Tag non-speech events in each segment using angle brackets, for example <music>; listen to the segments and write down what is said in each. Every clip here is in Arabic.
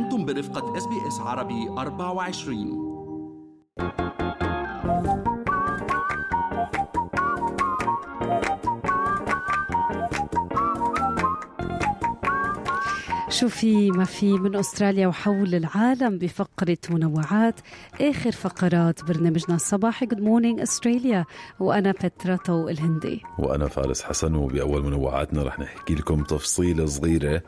أنتم برفقة إس بي إس عربي 24 شو في ما في من أستراليا وحول العالم بفقرة منوعات آخر فقرات برنامجنا الصباحي. good morning Australia وأنا بترا التلهوني. وأنا فارس حسن وبأول منوعاتنا رح نحكي لكم تفصيلة صغيرة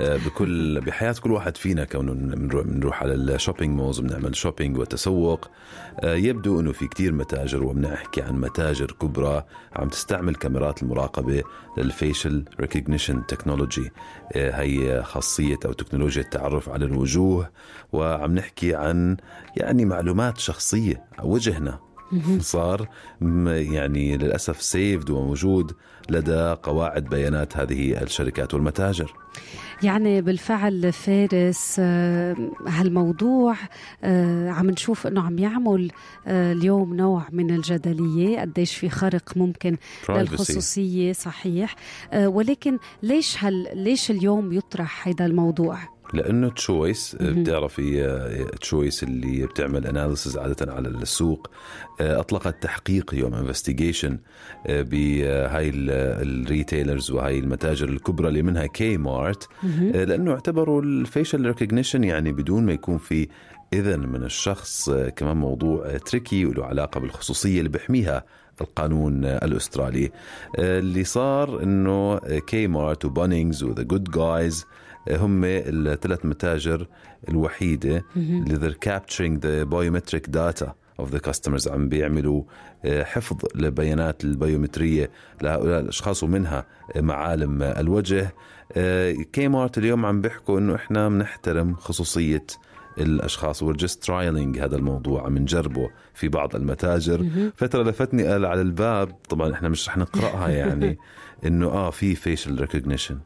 بكل بحياة كل واحد فينا كونه بنروح على ال shopping malls وبنعمل shopping وتسوق. آه، يبدو إنه في كتير متاجر وبنحكي عن متاجر كبرى عم تستعمل كاميرات المراقبة لل facial recognition technology هي خاصية أو تكنولوجيا التعرف على الوجوه وعم نحكي عن يعني معلومات شخصية وجهنا صار يعني للأسف saved وموجود لدى قواعد بيانات هذه الشركات والمتاجر. يعني بالفعل فارس آه، هالموضوع آه، عم نشوف إنه عم يعمل آه، اليوم نوع من الجدلية قديش في خرق ممكن. للخصوصية صحيح. ولكن ليش هل ليش اليوم يطرح هذا الموضوع؟ لأنه تشويس بتعرفي تشويس اللي بتعمل analysis عادة على السوق. اطلقت تحقيق يوم investigation بهاي ال retailers وهاي المتاجر الكبرى اللي منها Kmart لأنه اعتبروا ال facial recognition يعني بدون ما يكون في إذن من الشخص كمان موضوع tricky وله علاقة بالخصوصية اللي بيحميها. القانون الأسترالي. اللي صار إنه Kmart و Bunnings و The Good Guys هم الثلاث متاجر الوحيدة اللي they're capturing the biometric data of the customers عم بيعملوا آه، حفظ لبيانات البيومترية لهؤلاء الأشخاص ومنها معالم الوجه. كي آه، مارت اليوم عم بيحكوا إنه إحنا بنحترم خصوصية الأشخاص we're just trialling هذا الموضوع عم نجربه في بعض المتاجر. فترة لفتني قال على الباب طبعا إحنا مش رح نقرأها يعني <laughs> إنه آه في facial recognition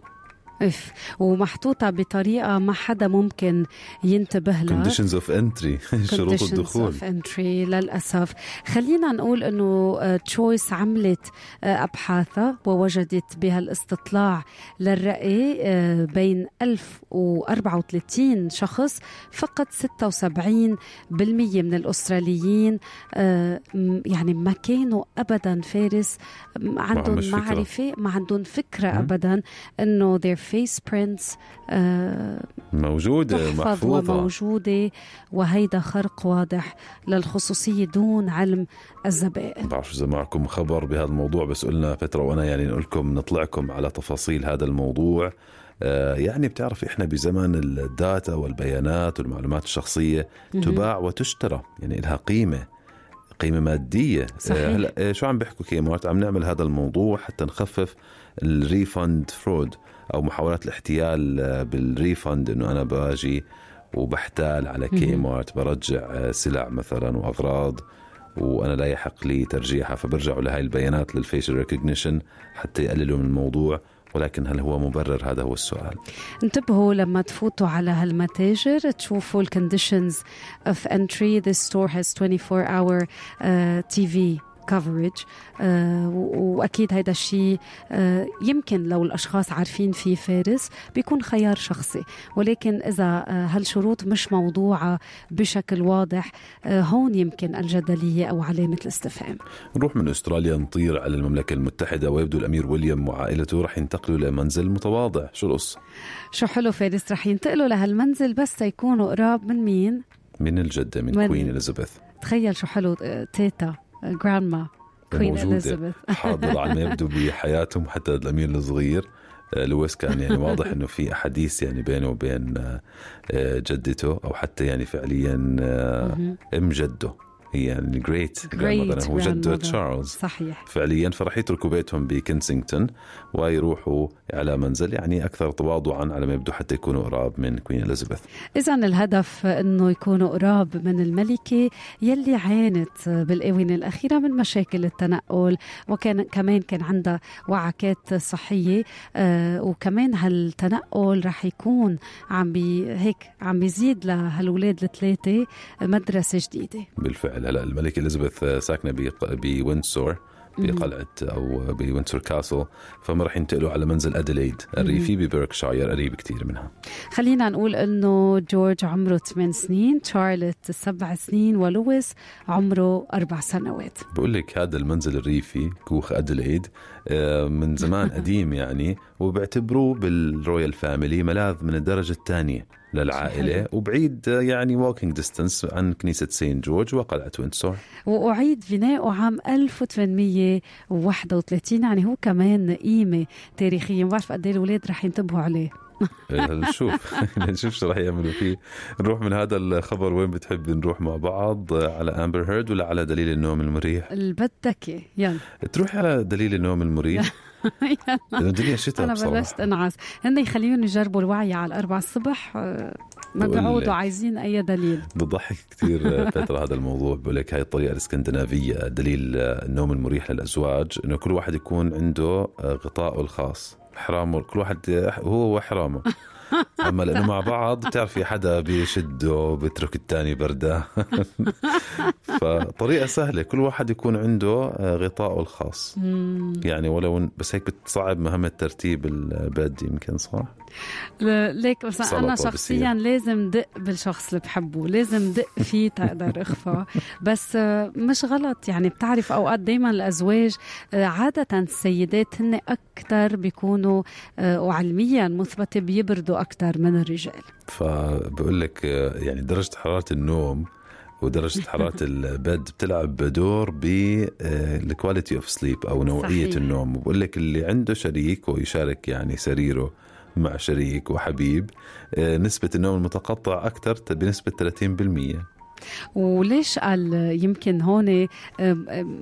اف ومحطوطة بطريقة ما حدا ممكن ينتبه لها. Conditions of entry <laughs> شروط الدخول of entry للأسف. خلينا نقول إنه تشويس عملت آه، أبحاثها ووجدت بهالاستطلاع للرأي آه، بين 1034 شخص فقط 76% من الأستراليين آه، يعني ما كانوا ابدا فارس عندهم معرفة ما عندهم فكرة ابدا إنه face prints موجودة محفوظة. وموجودة وهيدا خرق واضح للخصوصية دون علم الزبائن. بعرف إذا معكم خبر بهذا الموضوع بس قلنا فترة وأنا يعني نقول لكم نطلعكم على تفاصيل هذا الموضوع. آه، يعني بتعرف إحنا بزمن ال data والبيانات والمعلومات الشخصية تباع وتشترى يعني لها قيمة. قيمة مادية. آه، صحيح. هلا آه، شو عم بيحكوا Kmart عم نعمل هذا الموضوع حتى نخفف ال refund fraud أو محاولات الاحتيال آه، بال refund إنه أنا باجي وبحتال على Kmart برجع سلع مثلا وأغراض وأنا لا يحق لي ترجيعها فبرجعوا لهي البيانات لل facial recognition حتى يقللوا من الموضوع. ولكن هل هو مبرر؟ هذا هو السؤال. انتبهوا لما تفوتوا على هالمتاجر تشوفوا ال conditions of entry the store has 24 hour TV coverage آه وأكيد هذا الشيء آه يمكن لو الأشخاص عارفين فيه فارس بيكون خيار شخصي. ولكن إذا آه هالشروط مش موضوعة بشكل واضح هون يمكن الجدلية أو علامة الاستفهام. نروح من أستراليا نطير على المملكة المتحدة ويبدو الأمير ويليام وعائلته رح ينتقلوا لمنزل متواضع. شو القصة؟ شو حلو فارس رح ينتقلوا لهالمنزل بس يكونوا قراب من مين؟ من الجدة من, من Queen إليزابيث. تخيل شو حلو تيتا. grandma Queen اليزابيث حاضر على ما يبدو بحياتهم حتى الأمير الصغير آه، لويس كان يعني <laughs> واضح إنه في أحاديث يعني بينه وبين آه، جدته أو حتى يعني فعليا أم جده. هي يعني great grand هو جده تشارلز صحيح. فعليا فرح يتركوا بيتهم بكنسينغتون ويروحوا على منزل يعني أكثر تواضعا على ما يبدو حتى يكونوا قراب من Queen اليزابيث اذا الهدف إنه يكونوا قراب من الملكه يلي عانت بالآونة الأخيرة من مشاكل التنقل وكان كمان كان عندها وعكات صحية آه وكمان هالتنقل رح يكون عم بي هيك عم بيزيد لهالولاد الثلاثة مدرسة جديدة. بالفعل. هلا الملكه إليزابيث ساكنة بويندسور بقلعة أو ب Windsor Castle فما راح ينتقلوا على منزل أديليد الريفي ببركشاير قريب كتير منها. خلينا نقول إنه جورج عمره 8 سنين شارلوت 7 سنين ولويس عمره 4 سنوات. بقول لك هذا المنزل الريفي كوخ أديليد آه، من زمان <laughs> قديم يعني وبيعتبروه بال royal family ملاذ من الدرجة الثانية. للعائلة. وبعيد يعني walking distance عن كنيسة سين جورج وقلعة ويندسور وأعيد بناؤه عام 1831 يعني هو كمان قيمة تاريخية. ما بعرف قد إيه الأولاد رح ينتبهوا عليه. <laughs> إيه، نشوف. <laughs> <laughs> نشوف شو رح يعملوا فيه. نروح من هذا الخبر. وين بتحب نروح مع بعض؟ على امبر هيرد ولا على دليل النوم المريح؟ بدك يلا. تروحي على دليل النوم المريح. <laughs> الدنيا شتاء أنا. بلشت انعس هن يخليهم يجربوا الوعي على الأربعة الصبح. آه، ما بيعودوا. عايزين أي دليل. بضحك كثير <laughs> بترا هذا الموضوع. بقول لك هاي الطريقة الإسكندنافية دليل النوم المريح للأزواج إنه كل واحد يكون عنده غطاءه الخاص حرامه. كل واحد هو وحرامه. <laughs> أما لأنه مع بعض بتعرفي حدا بيشده بيترك الثاني بردة. <laughs> فطريقة سهلة كل واحد يكون عنده غطاءه الخاص. يعني ولو بس هيك بتصعب مهمة ترتيب البيد يمكن صح؟ ليك بس أنا شخصيا لازم أدق بالشخص اللي بحبه لازم أدق فيه تقدر اخفى. <laughs> بس مش غلط يعني بتعرف أوقات دائما الأزواج آه، عادة السيدات هن أكثر بيكونوا آه، وعلميا مثبتة بيبردوا أكثر من الرجال. فبقول لك يعني درجة حرارة النوم ودرجة <laughs> حرارة ال bed بتلعب دور بال quality of sleep أو نوعية صحيح. النوم. وبقول لك اللي عنده شريك ويشارك يعني سريره مع شريك وحبيب آه، نسبة النوم المتقطع أكثر بنسبة 30% وليش قال يمكن هون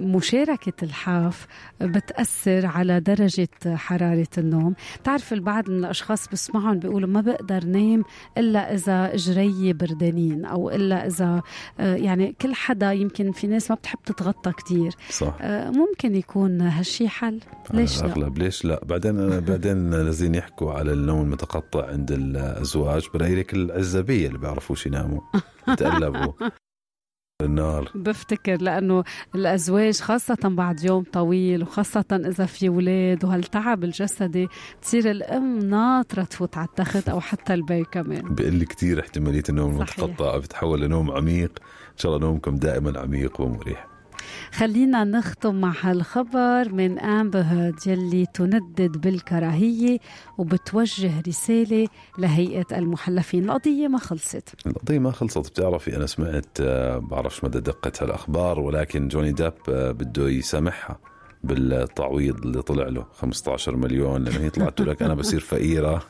مشاركة الحاف بتأثر على درجة حرارة النوم؟ تعرف البعض من الأشخاص بسمعهم بيقولوا ما بقدر نام إلا إذا إجري بردانين أو إلا إذا آه، يعني كل حدا يمكن في ناس ما بتحب تتغطى كتير. صح. آه، ممكن يكون هالشي حل؟ ليش لا؟ الأغلب ليش لا؟ بعدين <laughs> بعدين لازم يحكوا على النوم المتقطع عند الأزواج برأيي لك العزبية اللي بيعرفوش يناموا. <laughs> يتقلبوا النار بفتكر لأنه الأزواج خاصة بعد يوم طويل وخاصة إذا في أولاد وهالتعب الجسدي بتصير الأم ناطرة تفوت على التخت أو حتى البي كمان. بقل كتير احتمالية النوم. المتقطع بتحول لنوم عميق. إن شاء الله نومكم دائما عميق ومريح. خلينا نختم مع هالخبر من هيرد يلي تندد بالكراهية وبتوجه رسالة لهيئة المحلفين. القضية ما خلصت. القضية ما خلصت. بتعرفي أنا سمعت آه، بعرفش مدى دقة هالأخبار ولكن جوني ديب آه، بده يسامحها بالتعويض اللي طلع له. 15 مليون لأنه هي طلعت لك أنا بصير فقيرة.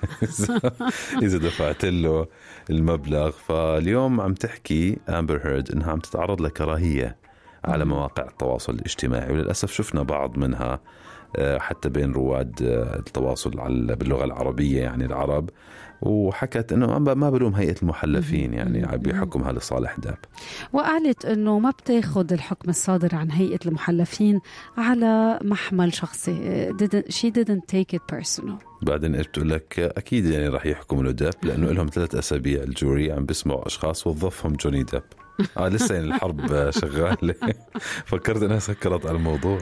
<laughs> إذا دفعت له المبلغ. فاليوم عم تحكي أمبر هيرد إنها عم تتعرض لكراهية. على مواقع التواصل الاجتماعي وللأسف شفنا بعض منها آه، حتى بين رواد آه، التواصل باللغة العربية يعني العرب وحكت إنه ما بلوم هيئة المحلفين يعني بحكمها لصالح ديب. وقالت إنه ما بتاخد الحكم الصادر عن هيئة المحلفين على محمل شخصي. Didn't, she didn't take it personal. بعدين إيش بتقول لك أكيد يعني راح يحكموا له ديب لأنه لهم ثلاث أسابيع ال jury عم بيسمعوا أشخاص وظفهم جوني ديب آه لسه يعني الحرب <laughs> شغالة. فكرت إنها سكرت على الموضوع.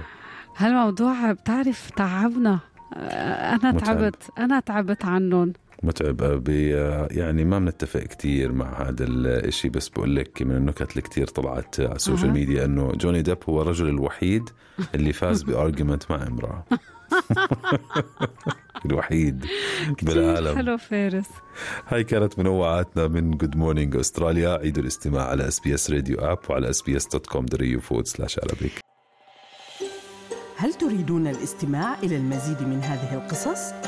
هالموضوع بتعرف تعبنا. آه، أنا متعب. تعبت أنا تعبت عنهم. متعب. بي يعني ما بنتفق كثير مع هذا الشيء بس بقول لك من النكت اللي كثير طلعت على ال social. media إنه جوني ديب هو الرجل الوحيد اللي فاز <laughs> ب argument مع امرأة. <laughs> الوحيد بالعالم. حلو فارس. هاي كانت منوعاتنا من Good Morning Australia عيدوا الاستماع على SBS Radio app وعلى SBS dot com forward slash Arabic هل تريدون الاستماع إلى المزيد من هذه القصص؟